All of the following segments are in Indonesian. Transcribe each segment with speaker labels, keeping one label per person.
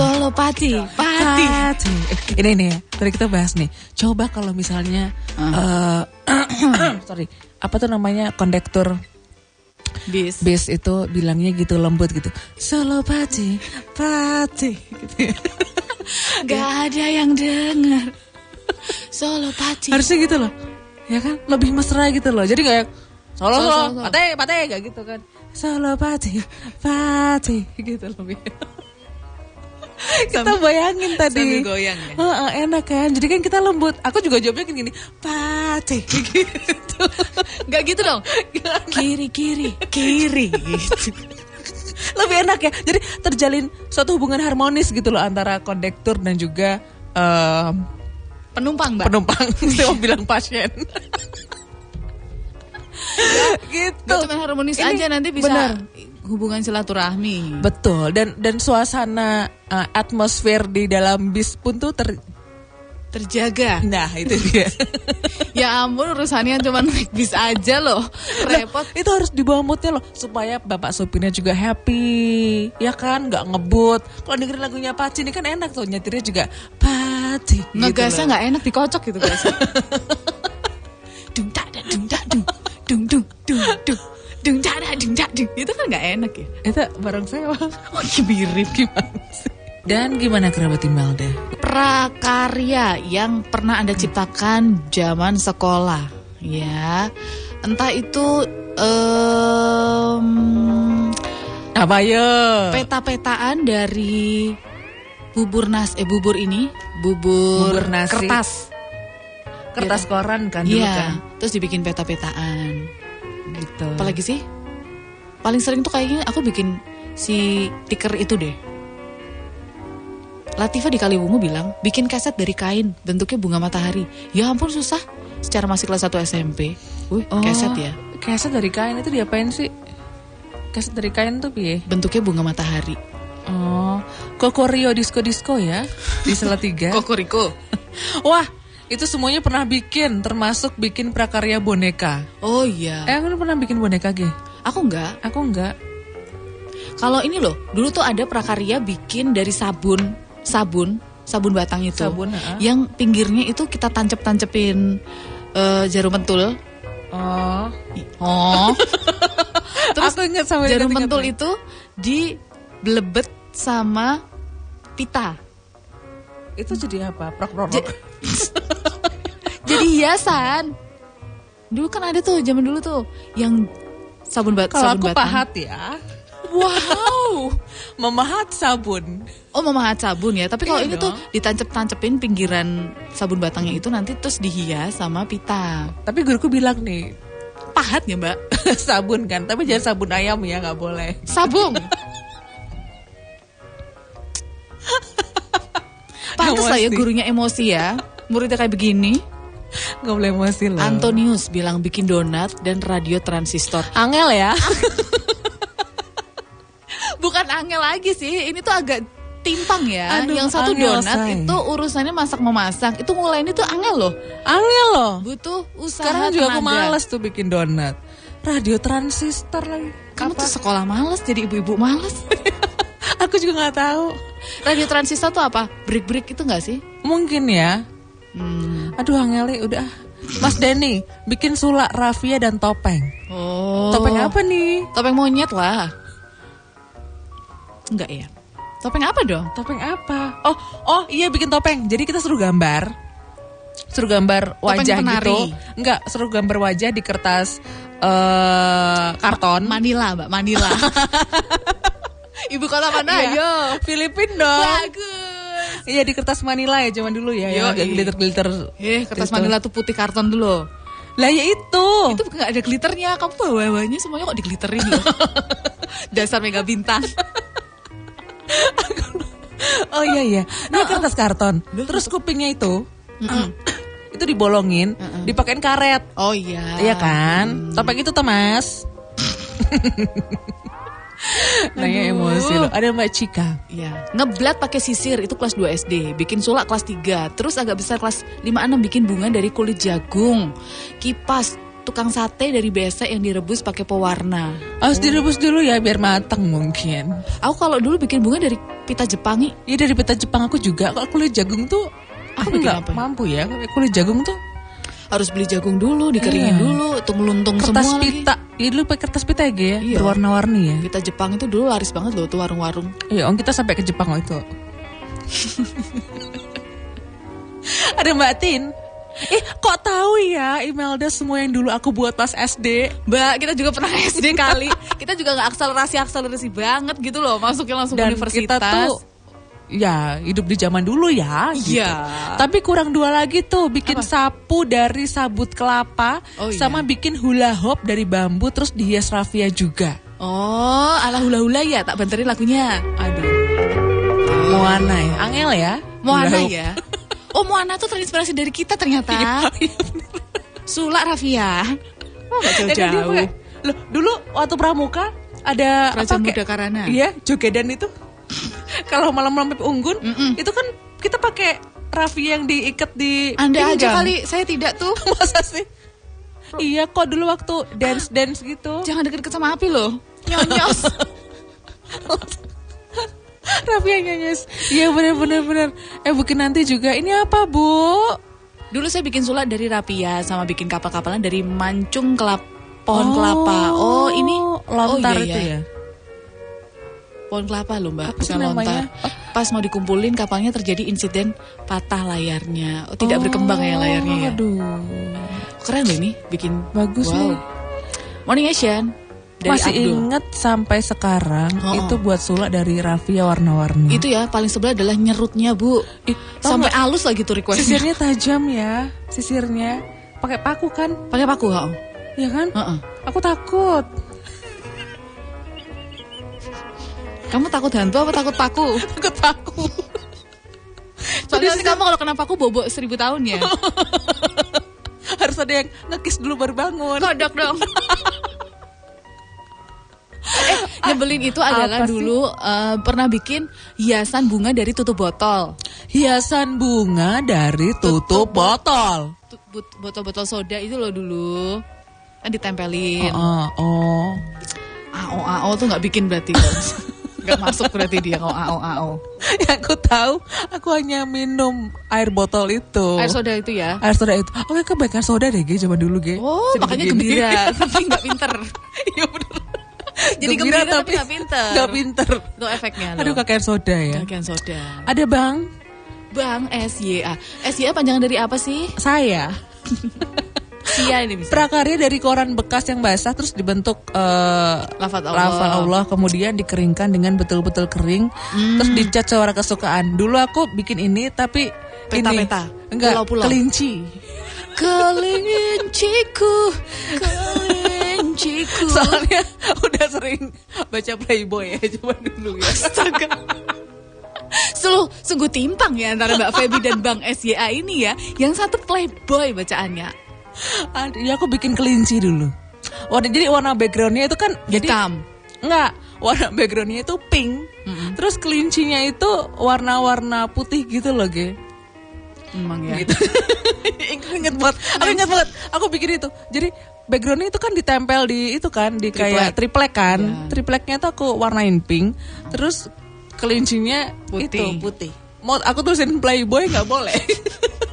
Speaker 1: Solo Pati, Pati.
Speaker 2: Pati. Eh, ini nih ya, tadi kita bahas nih. Coba kalau misalnya, eh, sorry, apa tuh namanya kondektur
Speaker 1: Bis.
Speaker 2: bis itu bilangnya gitu lembut gitu. Solo Pati, Pati. Gitu ya.
Speaker 1: Gak ada yang denger. Solo Pati.
Speaker 2: Harusnya gitu loh, ya kan? Lebih mesra gitu loh. Jadi kayak Solo,
Speaker 1: Solo,
Speaker 2: solo,
Speaker 1: solo.
Speaker 2: pate, pate, kayak gitu kan. Solo Pati, Pati, gitu lebih. Kita bayangin tadi.
Speaker 1: sambil goyang ya?
Speaker 2: Heeh, enak kan. Jadi kan kita lembut. Aku juga jawabnya kan gini, Pati, gitu.
Speaker 1: Gak gitu dong. Kiri, kiri, kiri. Gitu.
Speaker 2: Lebih enak ya. Jadi terjalin suatu hubungan harmonis gitu loh antara kondektur dan juga em,
Speaker 1: Penumpang, Mbak.
Speaker 2: penumpang. Saya mau bilang pasien. gitu.
Speaker 1: Gak cuma harmonis
Speaker 2: Ini
Speaker 1: aja nanti bisa
Speaker 2: benar.
Speaker 1: Hubungan silaturahmi.
Speaker 2: Betul dan dan suasana uh, atmosfer di dalam bis pun tuh ter
Speaker 1: Terjaga.
Speaker 2: nah itu dia.
Speaker 1: Ya ampun urusannya cuma naik bis aja loh. Repot.
Speaker 2: itu harus dibawa moodnya loh supaya bapak supirnya juga happy ya kan nggak ngebut kalau dengerin lagunya Paci ini kan enak tuh nyetirnya juga Paci
Speaker 1: Ngegasnya
Speaker 2: gitu loh.
Speaker 1: nggak enak dikocok gitu guys. dung tak dung tak dung dung dung dung dung dung da, dung dung itu kan nggak enak ya.
Speaker 2: itu bareng saya
Speaker 1: Oh mirip
Speaker 2: gimana sih? Dan gimana kerabat Imelda?
Speaker 1: Prakarya yang pernah anda ciptakan zaman sekolah. Ya entah itu em,
Speaker 2: apa ya?
Speaker 1: peta-petaan dari bubur nas eh bubur ini bubur,
Speaker 2: Bubur nasi.
Speaker 1: kertas.
Speaker 2: Kertas koran kan dulu
Speaker 1: iya
Speaker 2: kan?
Speaker 1: terus dibikin peta-petaan
Speaker 2: gitu.
Speaker 1: Apalagi sih? Paling sering tuh kayaknya aku bikin si tiker itu deh. Latifa di Kaliwungu bilang bikin kaset dari kain bentuknya bunga matahari. Ya ampun susah. Secara masih kelas 1 SMP Wih,
Speaker 2: Oh,
Speaker 1: keset ya.
Speaker 2: keset dari kain itu diapain sih? Keset dari kain tuh piye?
Speaker 1: Bentuknya bunga matahari.
Speaker 2: Oh kokorio disco disco ya di Salatiga.
Speaker 1: Kokoriko.
Speaker 2: Wah itu semuanya pernah bikin termasuk bikin prakarya boneka
Speaker 1: oh iya
Speaker 2: eh aku pernah bikin boneka Ge?
Speaker 1: aku enggak
Speaker 2: aku enggak
Speaker 1: Kalau ini loh, dulu tuh ada prakarya bikin dari sabun, sabun, sabun batang itu.
Speaker 2: Sabun, heeh.
Speaker 1: Yang pinggirnya itu kita tancep-tancepin eh, jarum pentul.
Speaker 2: oh
Speaker 1: Oh. Terus
Speaker 2: aku ingat sama
Speaker 1: jarum pentul itu dibelebet sama pita.
Speaker 2: itu jadi apa prok prok
Speaker 1: Jadi hiasan. Dulu kan ada tuh zaman dulu tuh yang sabun bat
Speaker 2: kalau
Speaker 1: sabun
Speaker 2: aku
Speaker 1: batang.
Speaker 2: pahat ya
Speaker 1: Wow.
Speaker 2: memahat sabun
Speaker 1: Oh memahat sabun ya, tapi kalau
Speaker 2: Iya
Speaker 1: ini tuh
Speaker 2: dong.
Speaker 1: ditancep-tancepin pinggiran sabun batangnya itu nanti terus dihias sama pita.
Speaker 2: tapi guruku bilang nih
Speaker 1: Pahat ya mbak?
Speaker 2: sabun kan tapi jangan sabun ayam ya nggak boleh
Speaker 1: Sabung. Pantes lah ya gurunya emosi ya. Muridnya kayak begini.
Speaker 2: Nggak boleh emosi loh
Speaker 1: Antonius bilang bikin donat dan radio transistor.
Speaker 2: angel ya
Speaker 1: Bukan angel lagi sih, ini tuh agak timpang ya.
Speaker 2: Aduh,
Speaker 1: Yang satu
Speaker 2: angel,
Speaker 1: donat
Speaker 2: say.
Speaker 1: itu urusannya masak memasak. Itu mulai ini tuh angel loh.
Speaker 2: angel loh
Speaker 1: Butuh usaha
Speaker 2: sekarang juga aku males tuh bikin donat radio transistor lagi
Speaker 1: Kamu tuh sekolah males jadi ibu-ibu males.
Speaker 2: aku juga nggak tahu
Speaker 1: Radio transistor tuh apa? Break-break itu nggak sih?
Speaker 2: mungkin ya
Speaker 1: Hmm.
Speaker 2: Aduh angeli udah Mas Denny bikin sulak rafia dan topeng
Speaker 1: Oh.
Speaker 2: topeng apa nih
Speaker 1: Topeng monyet lah. Enggak ya? Topeng apa dong?
Speaker 2: Topeng apa? Oh, oh iya bikin topeng. Jadi kita suruh gambar. Suruh gambar wajah gitu. Enggak, suruh gambar wajah di kertas eh karton.
Speaker 1: Manila, Mbak, Manila. Ibu kota mana?
Speaker 2: Iya.
Speaker 1: Ayo.
Speaker 2: Filipin dong.
Speaker 1: Bagus.
Speaker 2: Iya di kertas Manila ya zaman dulu ya,
Speaker 1: Yoi.
Speaker 2: agak glitter-glitter.
Speaker 1: Eh, kertas
Speaker 2: Gitu.
Speaker 1: Manila tuh putih karton dulu.
Speaker 2: Lah ya itu.
Speaker 1: Itu nggak ada glitternya. Kamu bawa-bawanya semuanya kok diglitterin loh. Dasar mega bintang.
Speaker 2: Oh iya iya. Nah, kertas karton. Terus kupingnya itu itu dibolongin, dipakein karet.
Speaker 1: Oh iya.
Speaker 2: Iya kan? Topeng itu tuh, Mas. Nanya emosi loh. Ada Mbak Cika.
Speaker 1: Iya. Ngeblat pakai sisir itu kelas 2 SD, bikin sulak kelas 3, terus agak besar kelas 5 6 bikin bunga dari kulit jagung. Kipas tukang sate dari besek yang direbus pakai pewarna.
Speaker 2: Harus direbus dulu ya biar matang mungkin.
Speaker 1: Aku kalau dulu bikin bunga dari pita Jepangi,
Speaker 2: Ya dari peta Jepang aku juga. Kalau kulit jagung tuh
Speaker 1: Aku
Speaker 2: nggak
Speaker 1: apa?
Speaker 2: mampu ya. Kulit jagung tuh
Speaker 1: harus beli jagung dulu, dikeringin
Speaker 2: Iya.
Speaker 1: dulu, tuh meluntung
Speaker 2: kertas
Speaker 1: semua lagi.
Speaker 2: pita. Iya dulu pakai kertas pita ya, ya?
Speaker 1: Iya.
Speaker 2: berwarna-warni ya.
Speaker 1: Pita Jepang itu dulu laris banget loh tuh warung-warung.
Speaker 2: Iya, om kita sampai ke Jepang waktu itu. Ada Mbak Tin. Eh, kok tahu ya Imelda semua yang dulu aku buat pas SD?
Speaker 1: Mbak, kita juga pernah SD kali. kita juga nggak akselerasi akselerasi banget gitu loh, masuknya langsung
Speaker 2: Dan
Speaker 1: universitas.
Speaker 2: kita tuh ya hidup di zaman dulu ya. gitu.
Speaker 1: Iya.
Speaker 2: Tapi kurang dua lagi tuh bikin
Speaker 1: Apa?
Speaker 2: sapu dari sabut kelapa
Speaker 1: Oh, iya.
Speaker 2: sama bikin hula hoop dari bambu terus dihias rafia juga.
Speaker 1: Oh, ala hula-hula ya, tak banterin lagunya.
Speaker 2: Aduh. Moana ya, angel ya.
Speaker 1: Moana ya. Oh, Moana tuh terinspirasi dari kita ternyata.
Speaker 2: Iya,
Speaker 1: Sulak Rafia. Oh, gak jauh-jauh.
Speaker 2: Loh, dulu waktu pramuka ada
Speaker 1: Kerajaan
Speaker 2: kayak-
Speaker 1: Muda Karana.
Speaker 2: Iya, jogedan itu. Kalau malam-malam Pip unggun,
Speaker 1: Mm-mm.
Speaker 2: itu kan kita pakai rafia yang diikat di
Speaker 1: Anda aja kali, saya tidak tuh.
Speaker 2: Masa sih? Iya kok dulu waktu dance dance gitu.
Speaker 1: Jangan deket-deket sama api loh. Nyonyos.
Speaker 2: Rafia nyanyes. Iya benar benar benar. Eh mungkin nanti juga ini apa bu?
Speaker 1: Dulu saya bikin sulak dari rapia sama bikin kapal-kapalan dari mancung kelap pohon
Speaker 2: Oh,
Speaker 1: kelapa. Oh, ini
Speaker 2: lontar
Speaker 1: oh, iya,
Speaker 2: itu
Speaker 1: iya.
Speaker 2: ya.
Speaker 1: Pohon kelapa loh, Mbak. Lontar. Pas mau dikumpulin kapalnya terjadi insiden patah layarnya. Oh, tidak berkembang ya layarnya ya.
Speaker 2: Aduh.
Speaker 1: Keren loh ini bikin
Speaker 2: Bagus
Speaker 1: wow.
Speaker 2: nih.
Speaker 1: Morning Asian dari
Speaker 2: Masih
Speaker 1: Abdul.
Speaker 2: inget sampai sekarang
Speaker 1: Oh.
Speaker 2: itu buat sulak dari rafia warna-warni.
Speaker 1: Itu ya paling sebelah adalah nyerutnya, Bu.
Speaker 2: Tau
Speaker 1: Sampai halus lagi tuh requestnya.
Speaker 2: Sisirnya tajam ya, sisirnya. Pakai paku kan?
Speaker 1: Pakai paku, ha?
Speaker 2: Iya kan?
Speaker 1: Heeh.
Speaker 2: Aku takut.
Speaker 1: Kamu takut hantu apa takut paku?
Speaker 2: Takut paku.
Speaker 1: Soalnya nanti kamu kalau kena paku bobok seribu tahun ya.
Speaker 2: Harus ada yang ngekis dulu baru bangun.
Speaker 1: Kodok dong. eh, nyebelin itu adalah
Speaker 2: Apa sih?
Speaker 1: dulu eh, pernah bikin hiasan bunga dari tutup botol.
Speaker 2: Hiasan bunga dari tutup botol.
Speaker 1: Tu- but- Botol-botol soda itu loh dulu. Kan ditempelin.
Speaker 2: Oh, oh.
Speaker 1: AO AO tuh nggak bikin berarti. Gak masuk berarti dia kalau AO AO.
Speaker 2: Yang aku tahu, aku hanya minum air botol itu.
Speaker 1: Air soda itu ya.
Speaker 2: Air soda itu. Oke, kebaikan soda deh, Ge, zaman dulu, Ge.
Speaker 1: Oh,
Speaker 2: Jadi
Speaker 1: makanya gembira, tapi nggak pinter.
Speaker 2: Iya bener.
Speaker 1: Jadi gembira, tapi nggak pinter.
Speaker 2: Nggak pinter.
Speaker 1: Itu efeknya loh.
Speaker 2: Aduh, kakek soda ya.
Speaker 1: Kakean soda.
Speaker 2: Ada bang,
Speaker 1: Bang SYA. SYA panjangan dari apa sih?
Speaker 2: saya.
Speaker 1: Sia ini bisa.
Speaker 2: Prakarya dari koran bekas yang basah terus dibentuk eh,
Speaker 1: Lafaz Allah.
Speaker 2: lafal Allah kemudian dikeringkan dengan betul-betul kering terus dicat sewarna kesukaan. Dulu aku bikin ini tapi
Speaker 1: Peta-peta.
Speaker 2: ini enggak
Speaker 1: Pulau-pulau.
Speaker 2: kelinci.
Speaker 1: Kelinciku, kelinciku.
Speaker 2: Soalnya udah sering baca Playboy ya zaman dulu ya.
Speaker 1: Astaga. Sungguh, sungguh timpang ya antara Mbak Feby dan Bang SYA ini ya. Yang satu playboy bacaannya.
Speaker 2: Aduh, ya aku bikin kelinci dulu. Warna jadi warna backgroundnya itu kan jadi
Speaker 1: Hitam.
Speaker 2: enggak warna backgroundnya itu pink. Terus kelincinya itu warna-warna putih gitu loh, Ge.
Speaker 1: Emang ya.
Speaker 2: gitu. inget banget. Aku inget banget. Aku bikin itu. Jadi backgroundnya itu kan ditempel di itu kan di kayak triplek kan.
Speaker 1: Ya.
Speaker 2: Tripleknya tuh aku warnain pink. Terus kelincinya
Speaker 1: Putih.
Speaker 2: itu putih. Mau aku tulisin Playboy nggak boleh.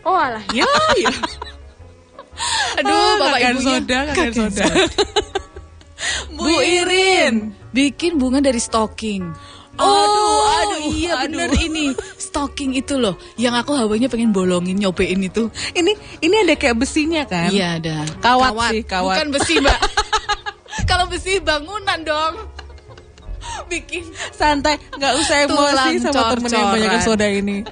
Speaker 1: Oh alah, ya ya. Aduh,
Speaker 2: Ah,
Speaker 1: bapak ibunya.
Speaker 2: soda, kakean soda.
Speaker 1: Bu Irin bikin bunga dari stocking.
Speaker 2: Oh,
Speaker 1: aduh, iya
Speaker 2: aduh.
Speaker 1: bener ini stocking itu loh, yang aku hawanya pengen bolongin nyobain itu.
Speaker 2: ini ini ada kayak besinya kan?
Speaker 1: Iya ada.
Speaker 2: Kawat sih, kawat.
Speaker 1: Bukan besi mbak. Kalau besi bangunan dong. Bikin.
Speaker 2: Santai, nggak usah emosi
Speaker 1: Tulang
Speaker 2: sama temen yang banyak soda ini.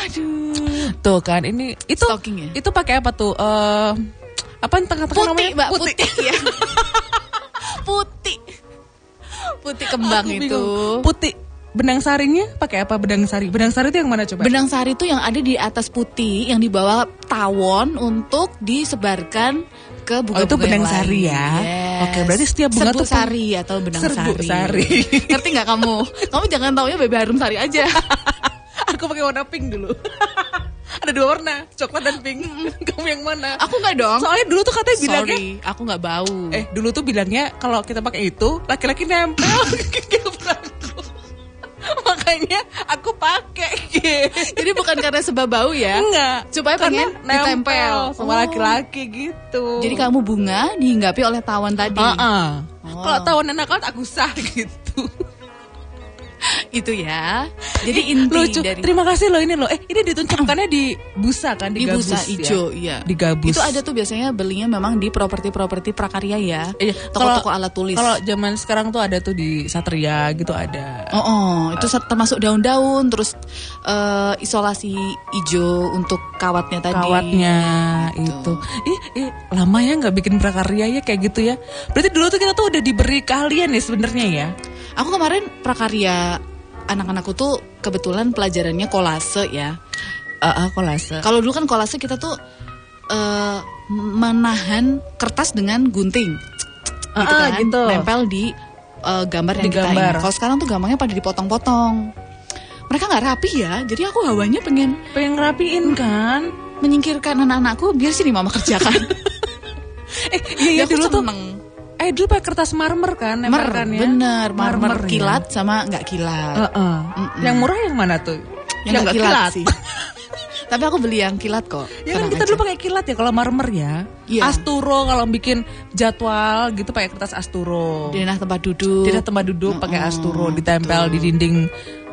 Speaker 1: Aduh.
Speaker 2: Tuh kan, ini itu
Speaker 1: Stocking ya?
Speaker 2: itu pakai apa tuh? Eh apa tengah-tengah
Speaker 1: Putih
Speaker 2: namanya?
Speaker 1: mbak, putih, ya. putih. Putih kembang
Speaker 2: Aku
Speaker 1: itu.
Speaker 2: bingung. Putih. Benang sarinya pakai apa benang sari? Benang sari itu yang mana coba?
Speaker 1: Benang sari itu yang ada di atas putih yang dibawa tawon untuk disebarkan ke bunga
Speaker 2: Oh, itu benang sari ya. Oke, berarti setiap bunga
Speaker 1: Serbu
Speaker 2: tuh-
Speaker 1: sari atau benang
Speaker 2: Serbu
Speaker 1: sari.
Speaker 2: sari.
Speaker 1: Ngerti nggak kamu? Kamu jangan taunya bebe harum sari aja.
Speaker 2: Aku pakai warna pink dulu. ada dua warna, coklat dan pink. Kamu yang mana?
Speaker 1: Aku nggak dong.
Speaker 2: Soalnya dulu tuh katanya bilangnya
Speaker 1: Sorry, aku nggak bau.
Speaker 2: Eh dulu tuh bilangnya kalau kita pakai itu laki-laki nempel perangku. Makanya aku pakai.
Speaker 1: Jadi bukan karena sebab bau ya?
Speaker 2: Enggak.
Speaker 1: Supaya pengen ditempel.
Speaker 2: sama
Speaker 1: Oh.
Speaker 2: laki-laki gitu.
Speaker 1: Jadi kamu bunga dihinggapi oleh tawon tadi. Oh.
Speaker 2: Kalau tahu nakal aku sah gitu.
Speaker 1: Itu ya. Jadi inti
Speaker 2: Lucu.
Speaker 1: dari
Speaker 2: Terima kasih loh ini loh. Eh ini ditunjukkannya di busa kan di,
Speaker 1: di
Speaker 2: gabus
Speaker 1: busa
Speaker 2: ya?
Speaker 1: hijau, iya.
Speaker 2: Di gabus.
Speaker 1: Itu ada tuh biasanya belinya memang di properti-properti prakarya ya.
Speaker 2: Iya,
Speaker 1: Toko-toko alat tulis.
Speaker 2: Kalau zaman sekarang tuh ada tuh di Satria gitu ada.
Speaker 1: Oh, oh, itu termasuk daun-daun, terus eh, isolasi hijau untuk kawatnya tadi.
Speaker 2: Kawatnya
Speaker 1: Gitu.
Speaker 2: itu. Ih, ih, lama ya nggak bikin prakarya ya kayak gitu ya. Berarti dulu tuh kita tuh udah diberi keahlian ya sebenarnya ya.
Speaker 1: Aku kemarin prakarya anak-anakku tuh kebetulan pelajarannya kolase ya.
Speaker 2: Ah, uh, kolase.
Speaker 1: Kalau dulu kan kolase kita tuh eh, menahan kertas dengan gunting, gitu
Speaker 2: ah,
Speaker 1: kan,
Speaker 2: gitu.
Speaker 1: nempel di eh, gambar yang
Speaker 2: Di
Speaker 1: kita
Speaker 2: gambar.
Speaker 1: Kalau sekarang tuh gambarnya pada dipotong-potong. Mereka nggak rapi ya, jadi aku hawanya pengen
Speaker 2: Pengen rapiin kan?
Speaker 1: menyingkirkan anak-anakku biar sini mama kerjakan.
Speaker 2: Eh, iya, iya
Speaker 1: Ya, aku
Speaker 2: dulu tuh. Eh, dulu pakai kertas marmer kan,
Speaker 1: Mer,
Speaker 2: ya?
Speaker 1: bener, marmer,
Speaker 2: ya.
Speaker 1: kilat sama nggak kilat.
Speaker 2: Heeh. Yang murah yang mana tuh?
Speaker 1: yang nggak kilat, sih. Tapi aku beli yang kilat kok.
Speaker 2: Ya kan kita
Speaker 1: aja.
Speaker 2: dulu pakai kilat ya kalau marmer ya.
Speaker 1: Iya.
Speaker 2: Asturo kalau bikin jadwal gitu pakai kertas asturo.
Speaker 1: Denah tempat duduk.
Speaker 2: Tidak tempat duduk pakai
Speaker 1: Mm-mm,
Speaker 2: asturo ditempel di dinding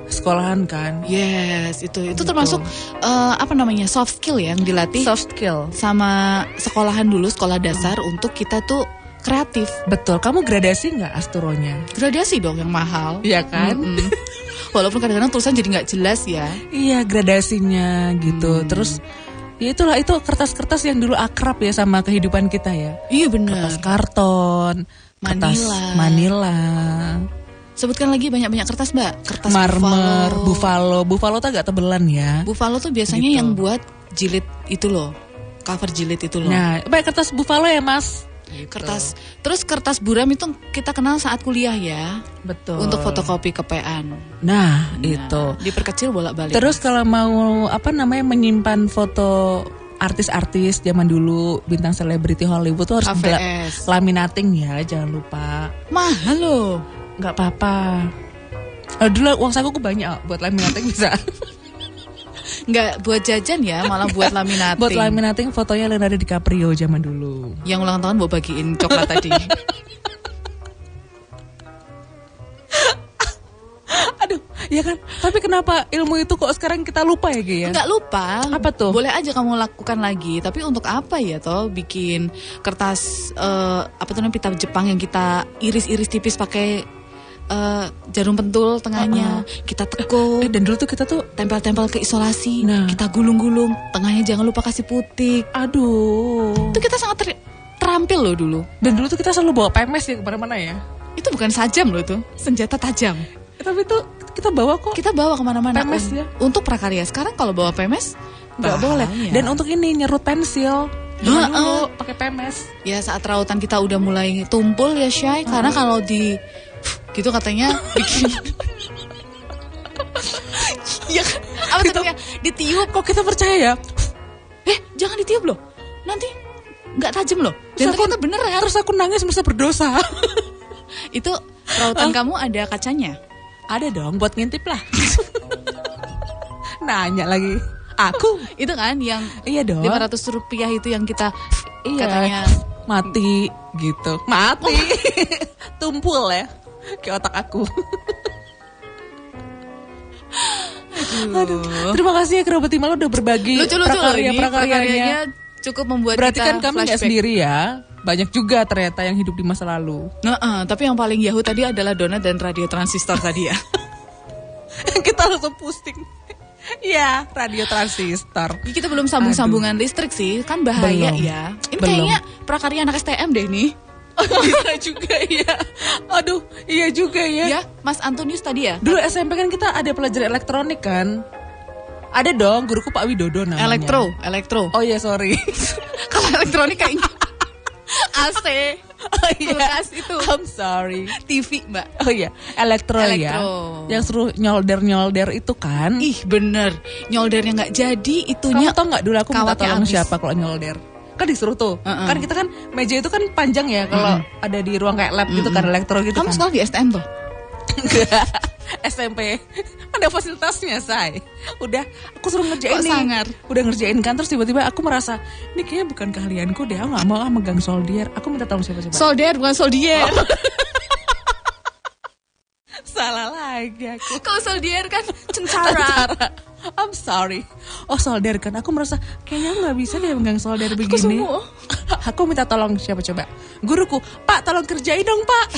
Speaker 2: sekolahan kan.
Speaker 1: Yes, itu itu termasuk eh, apa namanya soft skill ya yang dilatih
Speaker 2: Soft skill.
Speaker 1: sama sekolahan dulu sekolah dasar untuk kita tuh kreatif.
Speaker 2: Betul. Kamu gradasi nggak asturonya?
Speaker 1: Gradasi dong yang mahal.
Speaker 2: Iya kan?
Speaker 1: Mm-mm. Walaupun kadang-kadang tulisan jadi nggak jelas ya.
Speaker 2: Iya gradasinya gitu.
Speaker 1: Hmm.
Speaker 2: Terus ya itulah itu kertas-kertas yang dulu akrab ya sama kehidupan kita ya.
Speaker 1: Iya benar.
Speaker 2: Kertas karton, kertas
Speaker 1: Manila.
Speaker 2: Manila,
Speaker 1: Sebutkan lagi banyak-banyak kertas mbak. Kertas
Speaker 2: marmer,
Speaker 1: buffalo.
Speaker 2: buffalo, buffalo tuh agak tebelan ya.
Speaker 1: Buffalo tuh biasanya
Speaker 2: Gitu.
Speaker 1: yang buat jilid itu loh, cover jilid itu loh.
Speaker 2: Nah, pakai kertas buffalo ya mas.
Speaker 1: Kertas. Terus kertas buram itu kita kenal saat kuliah ya,
Speaker 2: Betul.
Speaker 1: untuk fotokopi kepean.
Speaker 2: Nah,
Speaker 1: Nah,
Speaker 2: itu.
Speaker 1: diperkecil bolak-balik.
Speaker 2: Terus kalau mau apa namanya menyimpan foto artis-artis zaman dulu bintang selebriti Hollywood tuh harus laminating ya, jangan lupa.
Speaker 1: mahal loh.
Speaker 2: nggak apa-apa. Dulu uang saku banyak buat laminating bisa.
Speaker 1: Nggak buat jajan ya, malah buat laminating.
Speaker 2: buat laminating fotonya Leonardo DiCaprio zaman dulu.
Speaker 1: Yang ulang tahun mau bagiin coklat tadi.
Speaker 2: Aduh, ya kan? Tapi kenapa ilmu itu kok sekarang kita lupa ya, Gi ya?
Speaker 1: Nggak lupa.
Speaker 2: Apa tuh?
Speaker 1: Boleh aja kamu lakukan lagi. Tapi untuk apa ya toh bikin kertas eh, apa tuh namanya pita Jepang yang kita iris-iris tipis pakai eh, jarum pentul tengahnya. Kita tekuk.
Speaker 2: Eh, dan dulu tuh kita tuh
Speaker 1: tempel-tempel ke isolasi,
Speaker 2: Nah.
Speaker 1: kita gulung-gulung, tengahnya jangan lupa kasih putih.
Speaker 2: aduh.
Speaker 1: Itu kita sangat ter- terampil loh dulu.
Speaker 2: Dan dulu tuh kita selalu bawa PMS ya ke mana-mana ya.
Speaker 1: Itu bukan sajam loh itu, senjata tajam.
Speaker 2: Eh, tapi tuh kita bawa kok.
Speaker 1: Kita bawa ke mana-mana.
Speaker 2: PMS
Speaker 1: Un-
Speaker 2: ya?
Speaker 1: Untuk prakarya sekarang kalau bawa PMS
Speaker 2: nggak boleh. Dan untuk ini nyerut pensil.
Speaker 1: Heeh.
Speaker 2: dulu pakai PMS.
Speaker 1: ya saat rautan kita udah mulai tumpul ya Syai, karena kalau di gitu katanya bikin ya apa
Speaker 2: Gitu.
Speaker 1: namanya ditiup
Speaker 2: Kok kita percaya ya?
Speaker 1: eh jangan ditiup loh nanti nggak tajam loh dan
Speaker 2: Terus aku-
Speaker 1: ternyata bener ya
Speaker 2: Terus aku nangis merasa berdosa.
Speaker 1: itu rautan kamu ada kacanya
Speaker 2: Ada dong buat ngintip lah. Nanya lagi. Aku?
Speaker 1: itu kan yang
Speaker 2: Iya dong.
Speaker 1: 500 rupiah itu yang kita
Speaker 2: Iya.
Speaker 1: katanya
Speaker 2: mati gitu. Mati. Tumpul ya. Kayak otak aku. Aduh. Terima kasih ya kerabat Timalo udah berbagi
Speaker 1: lucu-lucu
Speaker 2: prakarya
Speaker 1: ini
Speaker 2: prakaryanya.
Speaker 1: cukup membuat
Speaker 2: Berarti
Speaker 1: kita
Speaker 2: kan kami
Speaker 1: flashback.
Speaker 2: sendiri ya. Banyak juga ternyata yang hidup di masa lalu.
Speaker 1: Nah, eh, tapi yang paling yahoo tadi adalah donat dan radio transistor tadi ya.
Speaker 2: Kita langsung pusing. Iya, radio transistor.
Speaker 1: Ini kita belum sambung-sambungan listrik sih, kan bahaya
Speaker 2: Belum.
Speaker 1: ya. Ini
Speaker 2: Belum.
Speaker 1: kayaknya prakarya anak STM deh nih.
Speaker 2: Bisa juga ya. Aduh, iya juga ya.
Speaker 1: Ya, Mas Antonius tadi ya.
Speaker 2: Dulu SMP kan kita ada pelajaran elektronik kan? Ada dong, guruku Pak Widodo namanya.
Speaker 1: Elektro, elektro.
Speaker 2: Oh iya, sorry.
Speaker 1: Kalau elektronik kayaknya AC.
Speaker 2: Oh, iya.
Speaker 1: Kulkas itu.
Speaker 2: I'm sorry.
Speaker 1: TV, Mbak.
Speaker 2: Oh iya, elektro, ya.
Speaker 1: Elektro.
Speaker 2: Yang suruh nyolder-nyolder itu kan.
Speaker 1: Ih, bener. Nyoldernya nggak jadi, itunya
Speaker 2: Kamu tau nggak dulu aku minta
Speaker 1: kawatnya
Speaker 2: tolong
Speaker 1: habis.
Speaker 2: siapa kalau nyolder? Kan disuruh tuh.
Speaker 1: Uh-uh.
Speaker 2: Kan kita kan meja itu kan panjang ya kalau ada di ruang kayak lab gitu kan elektro gitu
Speaker 1: Kamu
Speaker 2: kan.
Speaker 1: sekolah di STM tuh?
Speaker 2: Enggak. SMP ada fasilitasnya say udah aku suruh ngerjain
Speaker 1: Kok
Speaker 2: nih
Speaker 1: sangar?
Speaker 2: udah ngerjain kan terus tiba-tiba aku merasa ini kayaknya bukan keahlianku deh aku nggak mau ah megang soldier aku minta tolong siapa coba
Speaker 1: Solder bukan soldier.
Speaker 2: salah lagi aku
Speaker 1: Kalau soldier kan cencara.
Speaker 2: Cara. I'm sorry oh solder kan aku merasa kayaknya aku nggak bisa deh megang solder begini
Speaker 1: semua.
Speaker 2: aku minta tolong siapa coba guruku pak tolong kerjain dong pak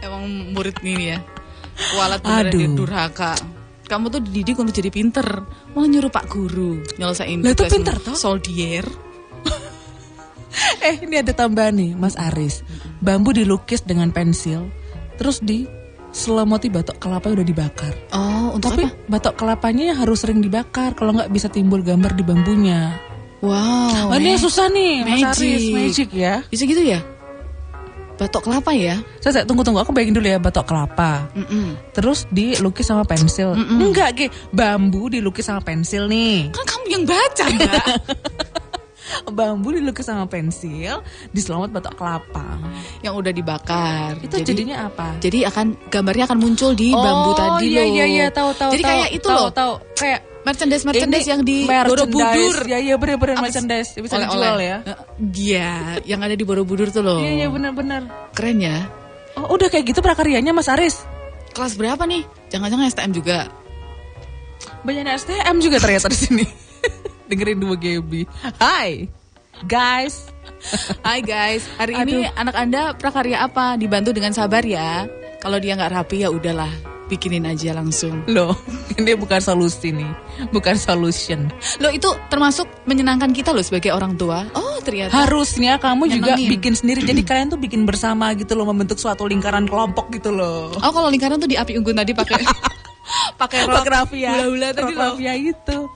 Speaker 1: Emang murid ini ya. Kualat beneran
Speaker 2: Aduh.
Speaker 1: durhaka. Kamu tuh dididik untuk jadi pinter. Malah nyuruh Pak Guru nyelesain
Speaker 2: Lah, itu
Speaker 1: tugasmu.
Speaker 2: pinter toh?
Speaker 1: Soldier.
Speaker 2: Eh, ini ada tambahan nih, Mas Aris. Bambu dilukis dengan pensil, terus di selamati batok kelapa udah dibakar.
Speaker 1: Oh, untuk
Speaker 2: Tapi
Speaker 1: apa?
Speaker 2: batok kelapanya harus sering dibakar, kalau nggak bisa timbul gambar di bambunya.
Speaker 1: Wow.
Speaker 2: Oh, ini susah nih, Mas
Speaker 1: Magic.
Speaker 2: Aris. Magic ya.
Speaker 1: Bisa gitu ya? Batok kelapa ya?
Speaker 2: Saya, saya tunggu tunggu, aku bayangin dulu ya batok kelapa.
Speaker 1: Mm-mm.
Speaker 2: Terus dilukis sama pensil. Enggak, Ge. Bambu dilukis sama pensil nih.
Speaker 1: Kan kamu yang baca, Mbak.
Speaker 2: Bambu dilukis sama pensil, diselamat batok kelapa.
Speaker 1: yang udah dibakar.
Speaker 2: Itu
Speaker 1: jadi,
Speaker 2: jadinya apa?
Speaker 1: jadi akan gambarnya akan muncul di bambu tadi
Speaker 2: iya,
Speaker 1: loh.
Speaker 2: iya iya tahu tahu.
Speaker 1: Jadi
Speaker 2: tahu,
Speaker 1: kayak itu
Speaker 2: tahu,
Speaker 1: loh.
Speaker 2: Tahu kayak
Speaker 1: Merchandise merchandise
Speaker 2: ini
Speaker 1: yang di. Borobudur.
Speaker 2: Ya iya bener-bener
Speaker 1: Apa-
Speaker 2: merchandise bisa
Speaker 1: Oleh-oleh.
Speaker 2: dijual ya.
Speaker 1: Iya, yang ada di Borobudur tuh loh.
Speaker 2: Iya iya bener-bener.
Speaker 1: Keren ya.
Speaker 2: Oh udah kayak gitu prakaryanya Mas Aris.
Speaker 1: Kelas berapa nih? Jangan-jangan STM juga.
Speaker 2: Banyak STM juga ternyata di sini. Dengerin dua Gaby. Hai guys.
Speaker 1: Hai guys, hari ini anak Anda prakarya apa? Dibantu dengan sabar ya. Kalau dia nggak rapi ya udahlah, bikinin aja langsung.
Speaker 2: Loh, ini bukan solusi nih, bukan solution.
Speaker 1: Loh itu termasuk menyenangkan kita loh sebagai orang tua. Oh ternyata.
Speaker 2: Harusnya kamu juga
Speaker 1: Nyenengin.
Speaker 2: bikin sendiri. Jadi kalian tuh bikin bersama gitu loh, membentuk suatu lingkaran kelompok gitu loh.
Speaker 1: Oh kalau lingkaran tuh di api unggun tadi pakai pakai rok
Speaker 2: rafia,
Speaker 1: hula-hula tadi loh.
Speaker 2: rafia itu.